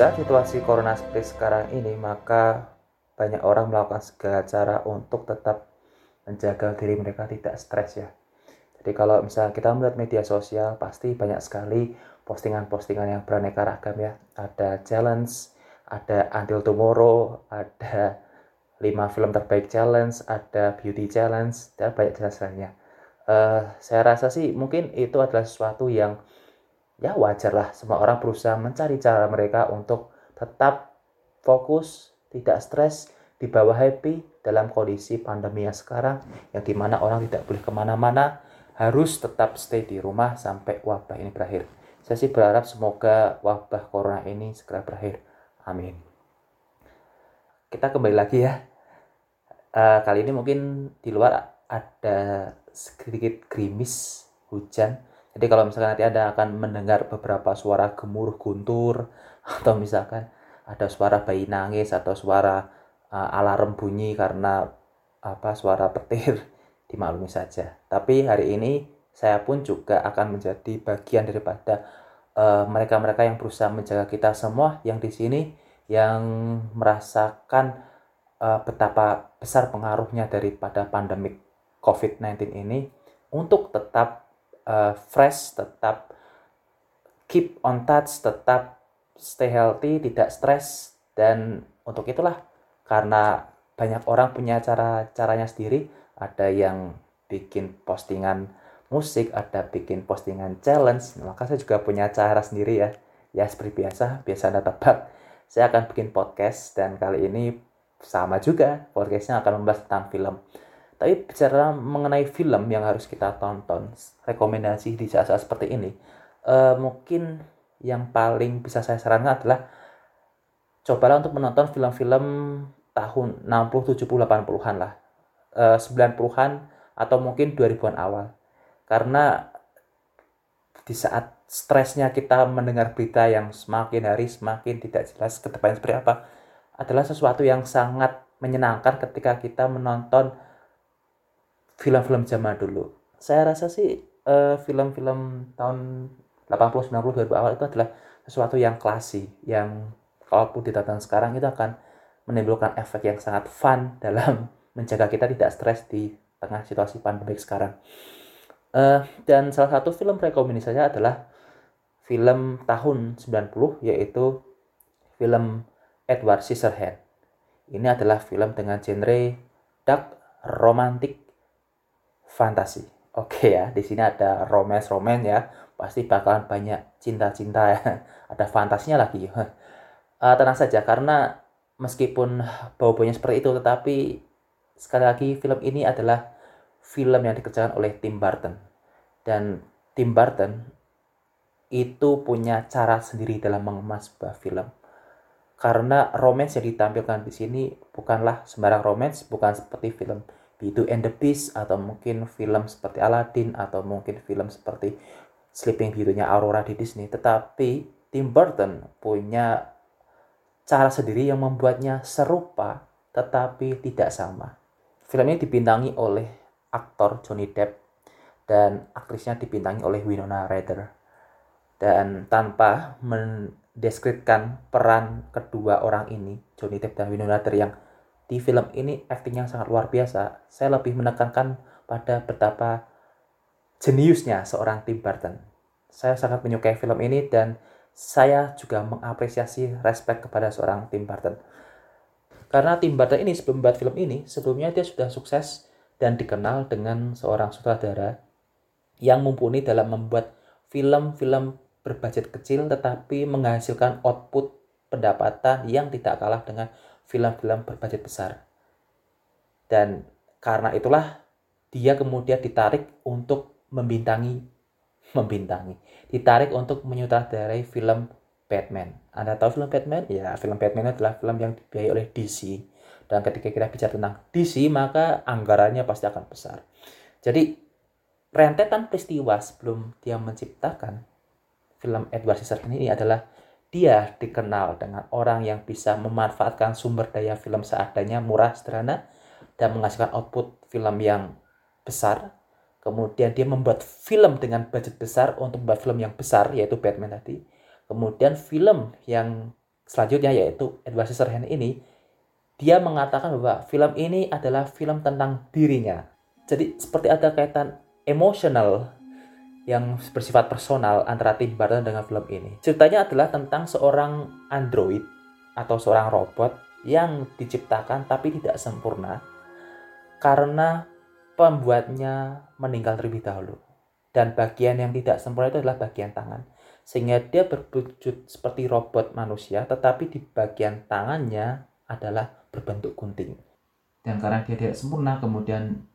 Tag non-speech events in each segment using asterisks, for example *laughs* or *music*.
saat situasi corona seperti sekarang ini, maka banyak orang melakukan segala cara untuk tetap menjaga diri mereka tidak stres ya. Jadi kalau misalnya kita melihat media sosial, pasti banyak sekali postingan-postingan yang beraneka ragam ya. Ada challenge, ada Until Tomorrow, ada 5 film terbaik challenge, ada beauty challenge, dan banyak jelas lainnya. Uh, saya rasa sih mungkin itu adalah sesuatu yang ya wajar lah semua orang berusaha mencari cara mereka untuk tetap fokus, tidak stres, di bawah happy dalam kondisi pandemi yang sekarang yang di mana orang tidak boleh ke mana-mana harus tetap stay di rumah sampai wabah ini berakhir. Saya sih berharap semoga wabah corona ini segera berakhir. Amin. Kita kembali lagi ya. Uh, kali ini mungkin di luar ada sedikit gerimis hujan jadi kalau misalkan nanti Anda akan mendengar beberapa suara gemuruh guntur *laughs* atau misalkan ada suara bayi nangis atau suara uh, alarm bunyi karena apa suara petir *laughs* dimaklumi saja. Tapi hari ini saya pun juga akan menjadi bagian daripada uh, mereka-mereka uh, yang berusaha menjaga kita semua yang di sini yang merasakan uh, betapa besar pengaruhnya daripada pandemik COVID-19 ini untuk tetap uh, fresh, tetap keep on touch, tetap stay healthy, tidak stres dan untuk itulah karena banyak orang punya cara caranya sendiri, ada yang bikin postingan musik, ada bikin postingan challenge, maka saya juga punya cara sendiri ya. Ya seperti biasa, biasa Anda tebak, saya akan bikin podcast dan kali ini sama juga podcastnya akan membahas tentang film. Tapi bicara mengenai film yang harus kita tonton, rekomendasi di saat-saat seperti ini, uh, mungkin yang paling bisa saya sarankan adalah cobalah untuk menonton film-film tahun 60, 70, 80-an lah. Uh, 90-an atau mungkin 2000-an awal. Karena di saat stresnya kita mendengar berita yang semakin hari semakin tidak jelas ke depannya seperti apa adalah sesuatu yang sangat menyenangkan ketika kita menonton film-film zaman dulu. Saya rasa sih eh, film-film tahun 80, 90, 2000 awal itu adalah sesuatu yang klasik, yang kalaupun ditonton sekarang itu akan menimbulkan efek yang sangat fun *laughs* dalam menjaga kita tidak stres di tengah situasi pandemi sekarang. Uh, dan salah satu film rekomendasi saya adalah film tahun 90 yaitu film Edward Scissorhands. Ini adalah film dengan genre dark, romantik, fantasi. Oke ya, di sini ada romance-romance ya. Pasti bakalan banyak cinta-cinta ya. *laughs* Ada fantasinya lagi. Uh, *laughs* tenang saja karena meskipun bau-baunya seperti itu tetapi sekali lagi film ini adalah film yang dikerjakan oleh Tim Burton. Dan Tim Burton itu punya cara sendiri dalam mengemas sebuah film. Karena romance yang ditampilkan di sini bukanlah sembarang romance, bukan seperti film Beauty and the Beast atau mungkin film seperti Aladdin atau mungkin film seperti Sleeping Beauty-nya Aurora di Disney. Tetapi Tim Burton punya cara sendiri yang membuatnya serupa tetapi tidak sama. Film ini dibintangi oleh aktor Johnny Depp dan aktrisnya dibintangi oleh Winona Ryder. Dan tanpa mendeskripsikan peran kedua orang ini Johnny Depp dan Winona Ryder yang di film ini aktingnya sangat luar biasa. Saya lebih menekankan pada betapa jeniusnya seorang Tim Burton. Saya sangat menyukai film ini dan saya juga mengapresiasi respect kepada seorang Tim Burton. Karena Tim Burton ini sebelum membuat film ini, sebelumnya dia sudah sukses dan dikenal dengan seorang sutradara yang mumpuni dalam membuat film-film berbudget kecil tetapi menghasilkan output pendapatan yang tidak kalah dengan film-film berbudget besar. Dan karena itulah dia kemudian ditarik untuk membintangi membintangi, ditarik untuk menyutradarai film Batman. Anda tahu film Batman? Ya, film Batman adalah film yang dibiayai oleh DC. Dan ketika kita bicara tentang DC, maka anggarannya pasti akan besar. Jadi, rentetan peristiwa sebelum dia menciptakan film Edward Scissorhands ini adalah dia dikenal dengan orang yang bisa memanfaatkan sumber daya film seadanya murah sederhana dan menghasilkan output film yang besar. Kemudian dia membuat film dengan budget besar untuk membuat film yang besar yaitu Batman tadi. Kemudian film yang selanjutnya yaitu Edward Scissorhands ini dia mengatakan bahwa film ini adalah film tentang dirinya. Jadi seperti ada kaitan emosional yang bersifat personal antara Tim Burton dengan film ini. Ceritanya adalah tentang seorang android atau seorang robot yang diciptakan tapi tidak sempurna karena pembuatnya meninggal terlebih dahulu. Dan bagian yang tidak sempurna itu adalah bagian tangan. Sehingga dia berwujud seperti robot manusia, tetapi di bagian tangannya adalah berbentuk gunting. Dan karena dia tidak sempurna, kemudian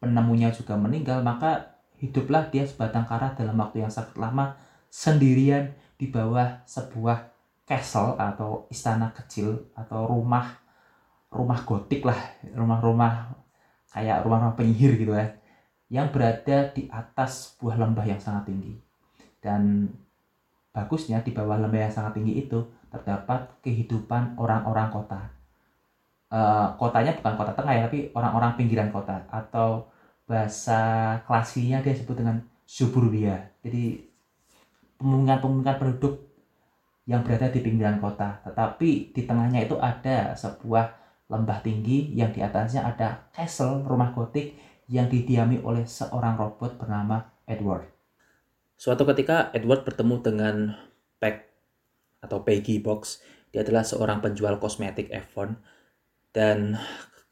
penemunya juga meninggal, maka hiduplah dia sebatang kara dalam waktu yang sangat lama sendirian di bawah sebuah castle atau istana kecil atau rumah rumah gotik lah rumah-rumah kayak rumah-rumah penyihir gitu ya yang berada di atas sebuah lembah yang sangat tinggi. Dan bagusnya di bawah lembah yang sangat tinggi itu terdapat kehidupan orang-orang kota. Uh, kotanya bukan kota tengah ya tapi orang-orang pinggiran kota atau bahasa klasinya dia sebut dengan suburbia jadi pemukiman-pemukiman penduduk yang berada di pinggiran kota. Tetapi di tengahnya itu ada sebuah lembah tinggi yang di atasnya ada castle rumah gotik yang didiami oleh seorang robot bernama Edward. Suatu ketika Edward bertemu dengan Peck atau Peggy Box. Dia adalah seorang penjual kosmetik Avon dan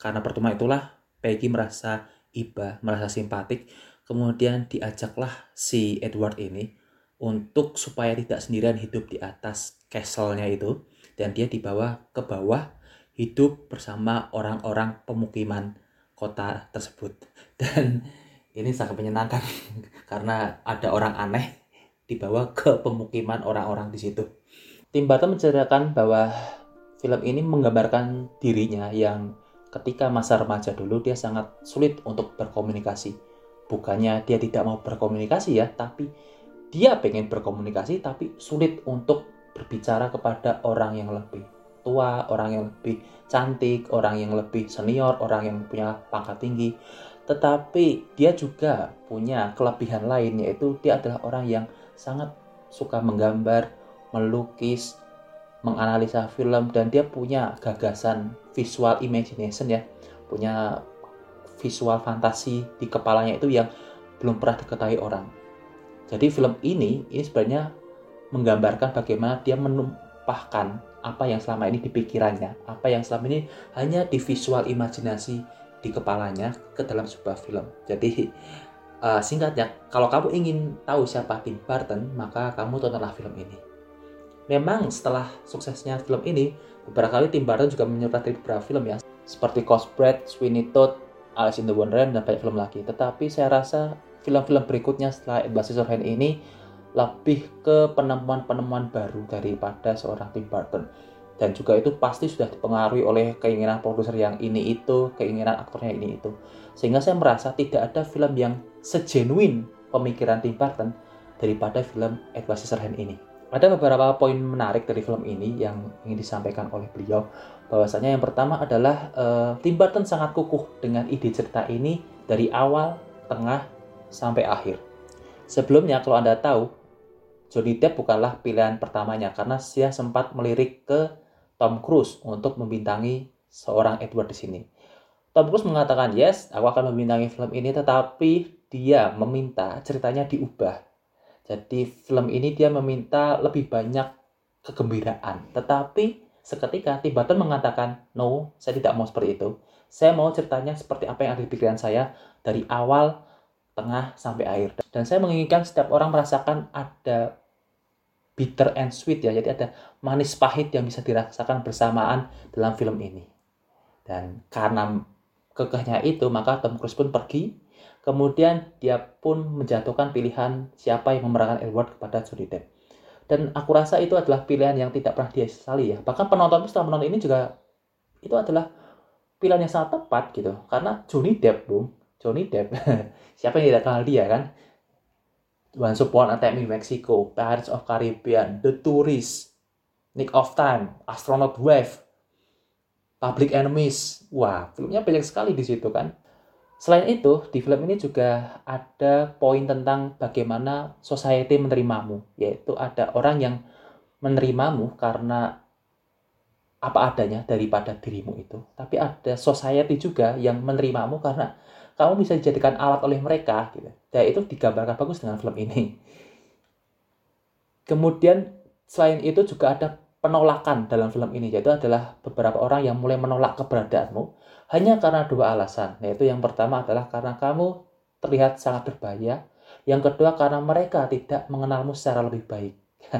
karena pertemuan itulah Peggy merasa iba, merasa simpatik. Kemudian diajaklah si Edward ini untuk supaya tidak sendirian hidup di atas castle-nya itu dan dia dibawa ke bawah hidup bersama orang-orang pemukiman kota tersebut *laughs* dan ini sangat menyenangkan *laughs* karena ada orang aneh dibawa ke pemukiman orang-orang di situ. Tim Burton menceritakan bahwa film ini menggambarkan dirinya yang ketika masa remaja dulu dia sangat sulit untuk berkomunikasi. Bukannya dia tidak mau berkomunikasi ya, tapi dia pengen berkomunikasi tapi sulit untuk berbicara kepada orang yang lebih tua, orang yang lebih cantik, orang yang lebih senior, orang yang punya pangkat tinggi. Tetapi dia juga punya kelebihan lain yaitu dia adalah orang yang sangat suka menggambar, melukis, menganalisa film dan dia punya gagasan visual imagination ya, punya visual fantasi di kepalanya itu yang belum pernah diketahui orang. Jadi film ini ini sebenarnya menggambarkan bagaimana dia menumpahkan apa yang selama ini di pikirannya, apa yang selama ini hanya di visual imajinasi di kepalanya ke dalam sebuah film. Jadi uh, singkatnya, kalau kamu ingin tahu siapa Tim Burton, maka kamu tontonlah film ini. Memang setelah suksesnya film ini, beberapa kali Tim Burton juga menyutradarai beberapa film ya, seperti Cosbred, Sweeney Todd, Alice in the Wonderland, dan banyak film lagi. Tetapi saya rasa film-film berikutnya setelah Edward Scissorhands ini lebih ke penemuan-penemuan baru daripada seorang Tim Burton dan juga itu pasti sudah dipengaruhi oleh keinginan produser yang ini itu, keinginan aktornya ini itu. Sehingga saya merasa tidak ada film yang segenuine pemikiran Tim Burton daripada film Edward Scissorhands ini. Ada beberapa poin menarik dari film ini yang ingin disampaikan oleh beliau. Bahwasanya yang pertama adalah uh, Tim Burton sangat kukuh dengan ide cerita ini dari awal, tengah, sampai akhir. Sebelumnya kalau Anda tahu, Johnny Depp bukanlah pilihan pertamanya karena dia sempat melirik ke Tom Cruise untuk membintangi seorang Edward di sini. Tom Cruise mengatakan, yes, aku akan membintangi film ini, tetapi dia meminta ceritanya diubah. Jadi film ini dia meminta lebih banyak kegembiraan. Tetapi seketika Tim Burton mengatakan, no, saya tidak mau seperti itu. Saya mau ceritanya seperti apa yang ada di pikiran saya dari awal tengah sampai akhir. Dan saya menginginkan setiap orang merasakan ada bitter and sweet ya. Jadi ada manis pahit yang bisa dirasakan bersamaan dalam film ini. Dan karena kekehnya itu, maka Tom Cruise pun pergi. Kemudian dia pun menjatuhkan pilihan siapa yang memerankan Edward kepada Johnny Depp. Dan aku rasa itu adalah pilihan yang tidak pernah dia sesali ya. Bahkan penonton setelah menonton ini juga itu adalah pilihan yang sangat tepat gitu. Karena Johnny Depp, Bung, Johnny Depp. *laughs* Siapa yang tidak kenal dia kan? Once Upon a Time Mexico, Pirates of Caribbean, The Tourist, Nick of Time, Astronaut Wave, Public Enemies. Wah, filmnya banyak sekali di situ kan. Selain itu, di film ini juga ada poin tentang bagaimana society menerimamu, yaitu ada orang yang menerimamu karena apa adanya daripada dirimu itu. Tapi ada society juga yang menerimamu karena kamu bisa dijadikan alat oleh mereka gitu. Dan itu digambarkan bagus dengan film ini. Kemudian selain itu juga ada penolakan dalam film ini yaitu adalah beberapa orang yang mulai menolak keberadaanmu hanya karena dua alasan. Yaitu yang pertama adalah karena kamu terlihat sangat berbahaya. Yang kedua karena mereka tidak mengenalmu secara lebih baik. *laughs*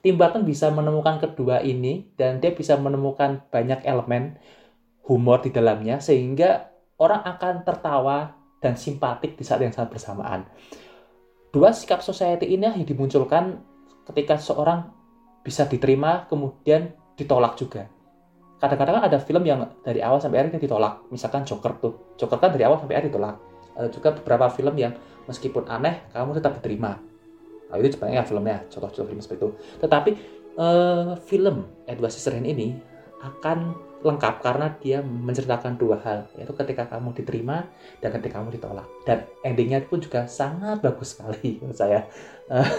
Tim Burton bisa menemukan kedua ini dan dia bisa menemukan banyak elemen humor di dalamnya sehingga orang akan tertawa dan simpatik di saat yang sangat bersamaan. Dua sikap society ini yang dimunculkan ketika seorang bisa diterima kemudian ditolak juga. Kadang-kadang ada film yang dari awal sampai akhir ditolak. Misalkan Joker tuh. Joker kan dari awal sampai akhir ditolak. Ada juga beberapa film yang meskipun aneh kamu tetap diterima. Nah, itu sebenarnya filmnya contoh-contoh film seperti itu. Tetapi uh, film Edward Scissorhands ini akan lengkap karena dia menceritakan dua hal yaitu ketika kamu diterima dan ketika kamu ditolak. Dan endingnya pun juga sangat bagus sekali menurut saya. Uh,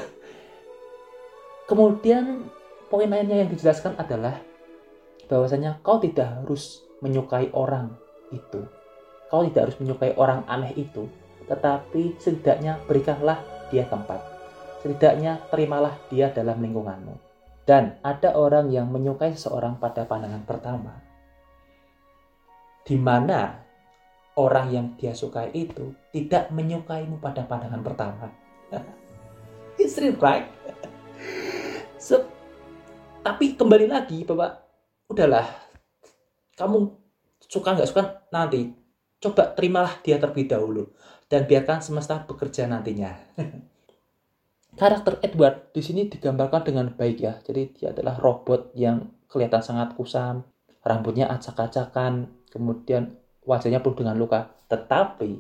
kemudian poin lainnya yang dijelaskan adalah bahwasanya kau tidak harus menyukai orang itu. Kau tidak harus menyukai orang aneh itu, tetapi setidaknya berikanlah dia tempat. Setidaknya terimalah dia dalam lingkunganmu. Dan ada orang yang menyukai seseorang pada pandangan pertama, di mana orang yang dia sukai itu tidak menyukaimu pada pandangan pertama. *laughs* It's right? *laughs* tapi kembali lagi bahwa udahlah. Kamu suka nggak suka? Nanti coba terimalah dia terlebih dahulu dan biarkan semesta bekerja nantinya. *laughs* Karakter Edward di sini digambarkan dengan baik ya. Jadi dia adalah robot yang kelihatan sangat kusam rambutnya acak-acakan kemudian wajahnya pun dengan luka. Tetapi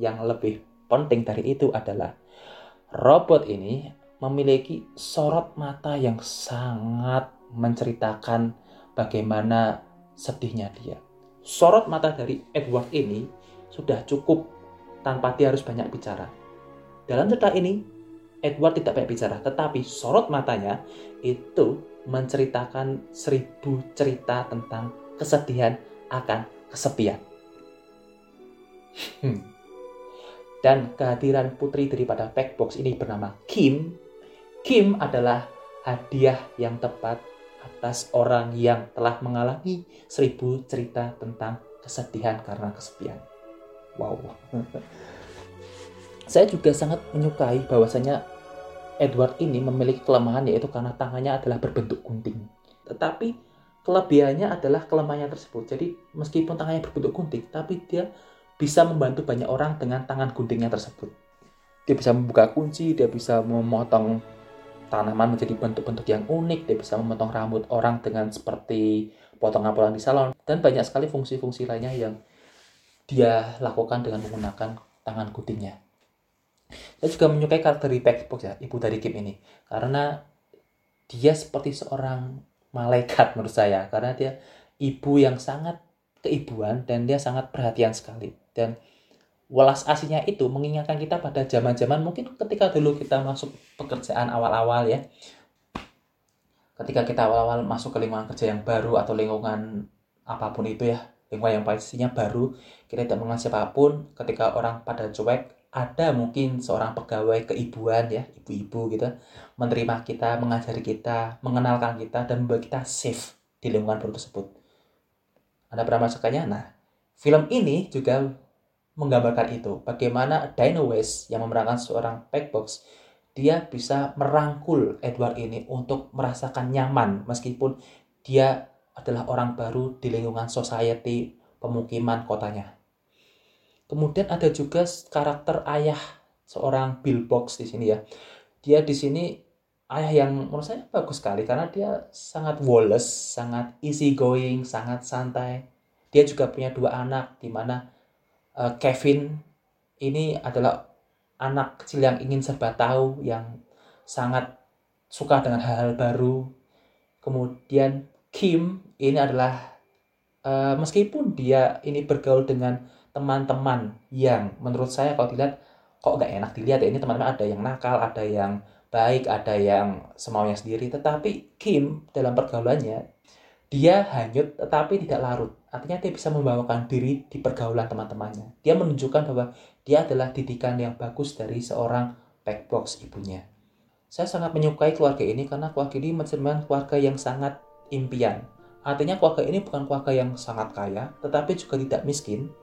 yang lebih penting dari itu adalah robot ini memiliki sorot mata yang sangat menceritakan bagaimana sedihnya dia. Sorot mata dari Edward ini sudah cukup tanpa dia harus banyak bicara. Dalam cerita ini, Edward tidak banyak bicara, tetapi sorot matanya itu menceritakan seribu cerita tentang kesedihan akan kesepian. Hmm. Dan kehadiran putri daripada Packbox ini bernama Kim Kim adalah hadiah yang tepat atas orang yang telah mengalami seribu cerita tentang kesedihan karena kesepian. Wow. *laughs* Saya juga sangat menyukai bahwasanya Edward ini memiliki kelemahan yaitu karena tangannya adalah berbentuk gunting. Tetapi kelebihannya adalah kelemahannya tersebut. Jadi meskipun tangannya berbentuk gunting, tapi dia bisa membantu banyak orang dengan tangan guntingnya tersebut. Dia bisa membuka kunci, dia bisa memotong tanaman menjadi bentuk-bentuk yang unik, dia bisa memotong rambut orang dengan seperti potongan-potongan di salon, dan banyak sekali fungsi-fungsi lainnya yang dia lakukan dengan menggunakan tangan guntingnya. Saya juga menyukai karakter di ya, ibu dari Kim ini, karena dia seperti seorang malaikat menurut saya, karena dia ibu yang sangat keibuan dan dia sangat perhatian sekali. Dan welas aslinya itu mengingatkan kita pada zaman-zaman mungkin ketika dulu kita masuk pekerjaan awal-awal ya. Ketika kita awal-awal masuk ke lingkungan kerja yang baru atau lingkungan apa pun itu ya lingkungan yang pastinya baru kita tidak mengenal siapa pun ketika orang pada cuek ada mungkin seorang pegawai keibuan ya ibu-ibu gitu menerima kita mengajari kita mengenalkan kita dan membuat kita safe di lingkungan baru tersebut. Anda pernah merasakannya? Nah film ini juga menggambarkan itu. Bagaimana Dino West yang memerankan seorang Packbox, dia bisa merangkul Edward ini untuk merasakan nyaman meskipun dia adalah orang baru di lingkungan society pemukiman kotanya. Kemudian ada juga karakter ayah seorang Bill Box di sini ya. Dia di sini ayah yang menurut saya bagus sekali karena dia sangat woles, sangat easy going, sangat santai. Dia juga punya dua anak di mana uh, Kevin ini adalah anak kecil yang ingin serba tahu, yang sangat suka dengan hal-hal baru. Kemudian Kim ini adalah uh, meskipun dia ini bergaul dengan teman-teman yang menurut saya kalau dilihat kok gak enak dilihat ya ini teman-teman ada yang nakal, ada yang baik, ada yang semaunya sendiri. Tetapi Kim dalam pergaulannya dia hanyut tetapi tidak larut. Artinya dia bisa membawakan diri di pergaulan teman-temannya. Dia menunjukkan bahwa dia adalah didikan yang bagus dari seorang backbox ibunya. Saya sangat menyukai keluarga ini karena keluarga ini mencerminkan keluarga yang sangat impian. Artinya keluarga ini bukan keluarga yang sangat kaya, tetapi juga tidak miskin.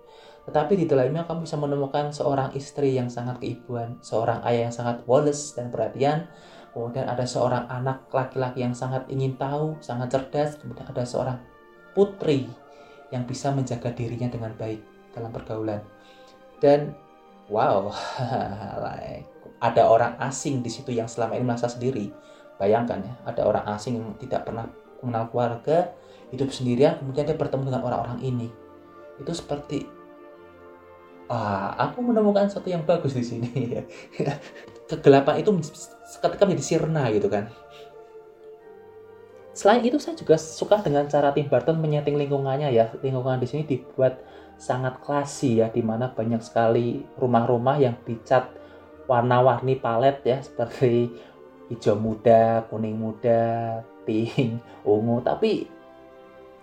Tetapi di dalamnya kamu bisa menemukan seorang istri yang sangat keibuan, seorang ayah yang sangat wales dan perhatian, kemudian ada seorang anak laki-laki yang sangat ingin tahu, sangat cerdas, kemudian ada seorang putri yang bisa menjaga dirinya dengan baik dalam pergaulan. Dan wow, *laughs* ada orang asing di situ yang selama ini merasa sendiri. Bayangkan ya, ada orang asing yang tidak pernah mengenal keluarga, hidup sendirian, kemudian dia bertemu dengan orang-orang ini. Itu seperti ah, aku menemukan sesuatu yang bagus di sini. *laughs* Kegelapan itu ketika menjadi sirna gitu kan. Selain itu saya juga suka dengan cara Tim Burton menyeting lingkungannya ya. Lingkungan di sini dibuat sangat klasi ya di mana banyak sekali rumah-rumah yang dicat warna-warni palet ya seperti hijau muda, kuning muda, pink, ungu. Tapi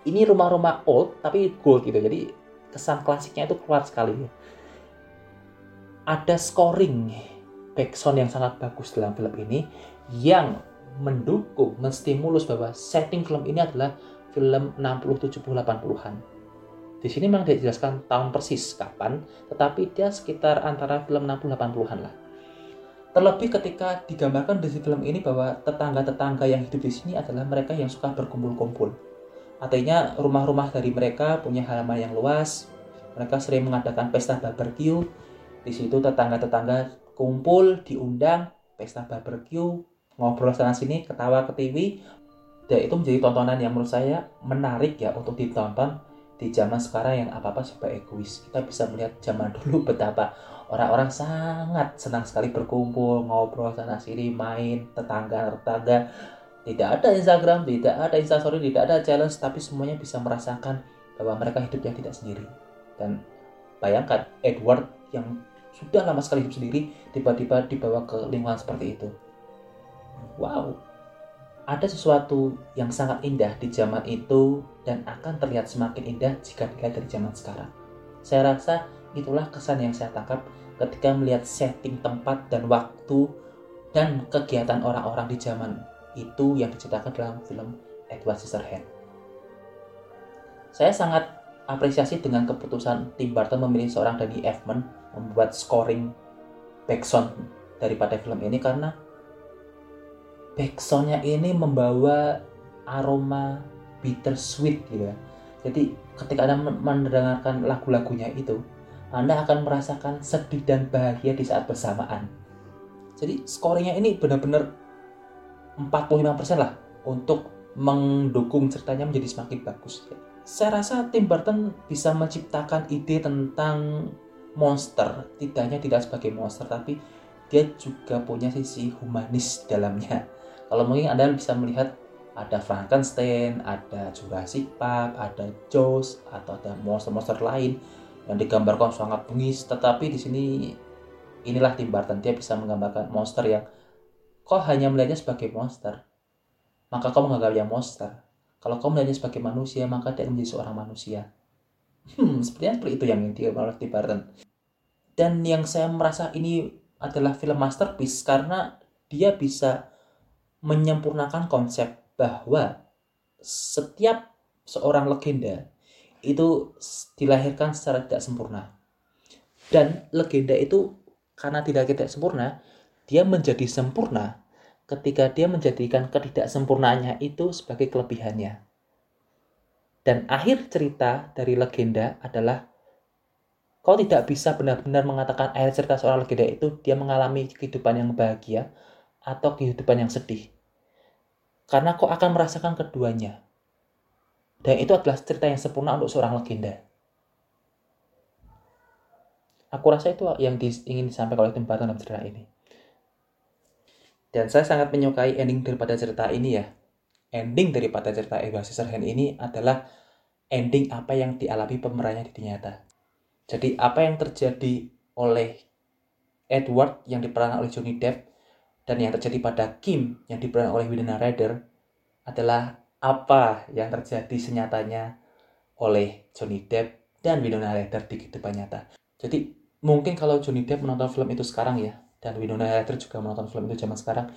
ini rumah-rumah old tapi gold gitu. Jadi kesan klasiknya itu keluar sekali ada scoring backsound yang sangat bagus dalam film ini yang mendukung, menstimulus bahwa setting film ini adalah film 60, 70, 80-an. Di sini memang tidak dijelaskan tahun persis kapan, tetapi dia sekitar antara film 60, 80-an lah. Terlebih ketika digambarkan di film ini bahwa tetangga-tetangga yang hidup di sini adalah mereka yang suka berkumpul-kumpul. Artinya rumah-rumah dari mereka punya halaman yang luas, mereka sering mengadakan pesta barbecue. Di situ tetangga-tetangga kumpul, diundang, pesta barbecue, ngobrol sana sini, ketawa ke TV. Dan itu menjadi tontonan yang menurut saya menarik ya untuk ditonton di zaman sekarang yang apa-apa serba egois. Kita bisa melihat zaman *laughs* dulu betapa orang-orang sangat senang sekali berkumpul, ngobrol sana sini, main, tetangga-tetangga. Tidak ada Instagram, tidak ada Instastory, tidak ada challenge, tapi semuanya bisa merasakan bahwa mereka hidupnya tidak sendiri. Dan bayangkan Edward yang sudah lama sekali hidup sendiri tiba-tiba dibawa ke lingkungan seperti itu. Wow. Ada sesuatu yang sangat indah di zaman itu dan akan terlihat semakin indah jika dilihat dari zaman sekarang. Saya rasa itulah kesan yang saya tangkap ketika melihat setting tempat dan waktu dan kegiatan orang-orang di zaman itu yang diceritakan dalam film Edward Scissorhands. Saya sangat apresiasi dengan keputusan Tim Burton memilih seorang Danny Elfman membuat scoring backsound daripada film ini karena backsoundnya ini membawa aroma bittersweet gitu ya. Jadi ketika Anda mendengarkan lagu-lagunya itu, Anda akan merasakan sedih dan bahagia di saat bersamaan. Jadi scoringnya ini benar-benar 45% lah untuk mendukung ceritanya menjadi semakin bagus. Saya rasa Tim Burton bisa menciptakan ide tentang monster. Tidak hanya tidak sebagai monster tapi dia juga punya sisi humanis dalamnya. Kalau mungkin anda bisa melihat ada Frankenstein, ada Jurassic Park, ada Jaws atau ada monster-monster lain yang digambarkan sangat bengis. Tetapi di sini inilah Tim Burton dia bisa menggambarkan monster yang kau hanya melihatnya sebagai monster maka kau menganggapnya monster. Kalau kau melihatnya sebagai manusia maka dia menjadi seorang manusia Hmm, sepertinya seperti itu yang oleh Tim Burton. Dan yang saya merasa ini adalah film masterpiece karena dia bisa menyempurnakan konsep bahwa setiap seorang legenda itu dilahirkan secara tidak sempurna. Dan legenda itu karena tidak tidak sempurna, dia menjadi sempurna ketika dia menjadikan ketidaksempurnaannya itu sebagai kelebihannya. Dan akhir cerita dari legenda adalah kau tidak bisa benar-benar mengatakan akhir cerita seorang legenda itu dia mengalami kehidupan yang bahagia atau kehidupan yang sedih. Karena kau akan merasakan keduanya. Dan itu adalah cerita yang sempurna untuk seorang legenda. Aku rasa itu yang ingin disampaikan oleh Tim Burton dalam cerita ini. Dan saya sangat menyukai ending daripada cerita ini ya ending daripada cerita Edward Scissorhands ini adalah ending apa yang dialami pemerannya di nyata. Jadi apa yang terjadi oleh Edward yang diperankan oleh Johnny Depp dan yang terjadi pada Kim yang diperankan oleh Winona Ryder adalah apa yang terjadi senyatanya oleh Johnny Depp dan Winona Ryder di kehidupan nyata. Jadi mungkin kalau Johnny Depp menonton film itu sekarang ya, dan Winona Ryder juga menonton film itu zaman sekarang,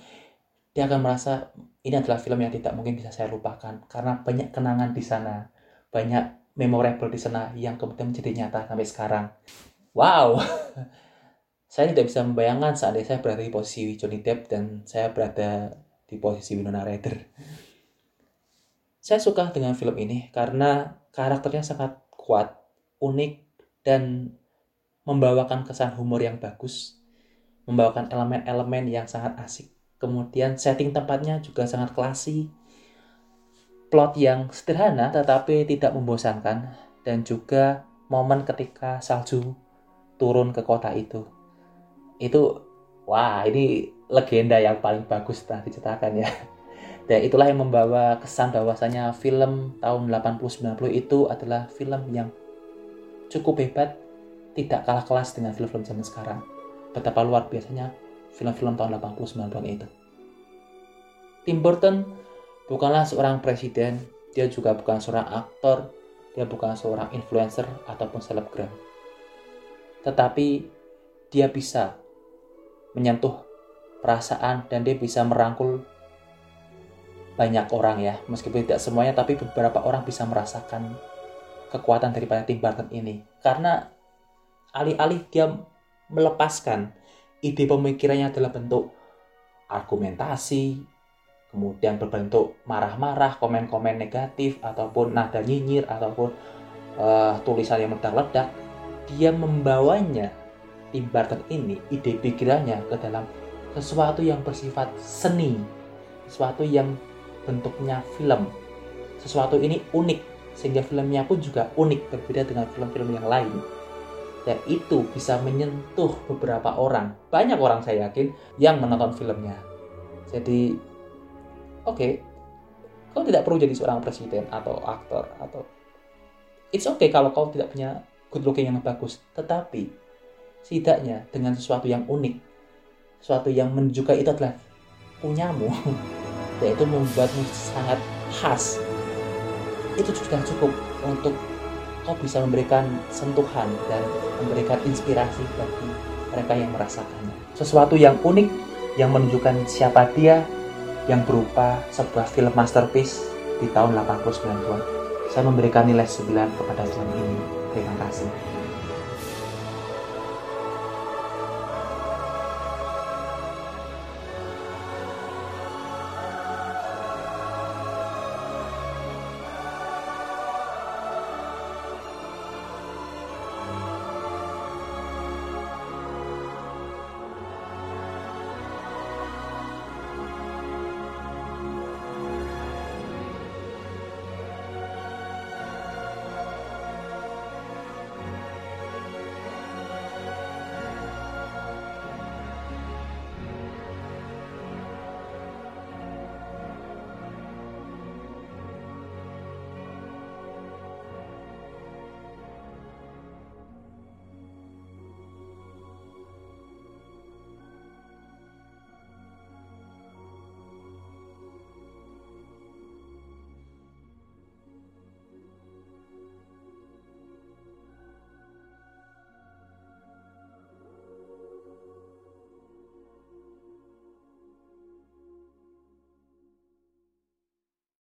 dia akan merasa ini adalah film yang tidak mungkin bisa saya lupakan karena banyak kenangan di sana, banyak memorable di sana yang kemudian menjadi nyata sampai sekarang. Wow, *laughs* saya tidak bisa membayangkan saat saya berada di posisi Johnny Depp dan saya berada di posisi Winona Ryder. Saya suka dengan film ini karena karakternya sangat kuat, unik, dan membawakan kesan humor yang bagus, membawakan elemen-elemen yang sangat asik. Kemudian setting tempatnya juga sangat klasi, plot yang sederhana tetapi tidak membosankan, dan juga momen ketika salju turun ke kota itu. Itu, wah ini legenda yang paling bagus telah diciptakan ya. Dan itulah yang membawa kesan bahwasanya film tahun 80-90 itu adalah film yang cukup hebat, tidak kalah kelas dengan film-film zaman sekarang. Betapa luar biasanya film-film tahun 80-90 itu. Tim Burton bukanlah seorang presiden, dia juga bukan seorang aktor, dia bukan seorang influencer ataupun selebgram. Tetapi dia bisa menyentuh perasaan dan dia bisa merangkul banyak orang ya, meskipun tidak semuanya, tapi beberapa orang bisa merasakan kekuatan daripada Tim Burton ini. Karena alih-alih dia melepaskan ide pemikirannya adalah bentuk argumentasi, kemudian berbentuk marah-marah, komen-komen negatif, ataupun nada nyinyir, ataupun uh, tulisan yang meledak-ledak, dia membawanya Tim Burton ini, ide pikirannya ke dalam sesuatu yang bersifat seni, sesuatu yang bentuknya film. Sesuatu ini unik, sehingga filmnya pun juga unik berbeda dengan film-film yang lain. Dan itu bisa menyentuh beberapa orang, banyak orang saya yakin yang menonton filmnya. Jadi, oke, okay, kau tidak perlu jadi seorang presiden atau aktor atau it's okay kalau kau tidak punya good looking yang bagus, tetapi setidaknya dengan sesuatu yang unik, sesuatu yang menunjukkan itu adalah punyamu *laughs* yaitu membuatmu sangat khas. Itu sudah cukup untuk kau bisa memberikan sentuhan dan memberikan inspirasi bagi mereka yang merasakannya. Sesuatu yang unik yang menunjukkan siapa dia yang berupa sebuah film masterpiece di tahun 80-90 saya memberikan nilai 9 kepada film ini. Terima kasih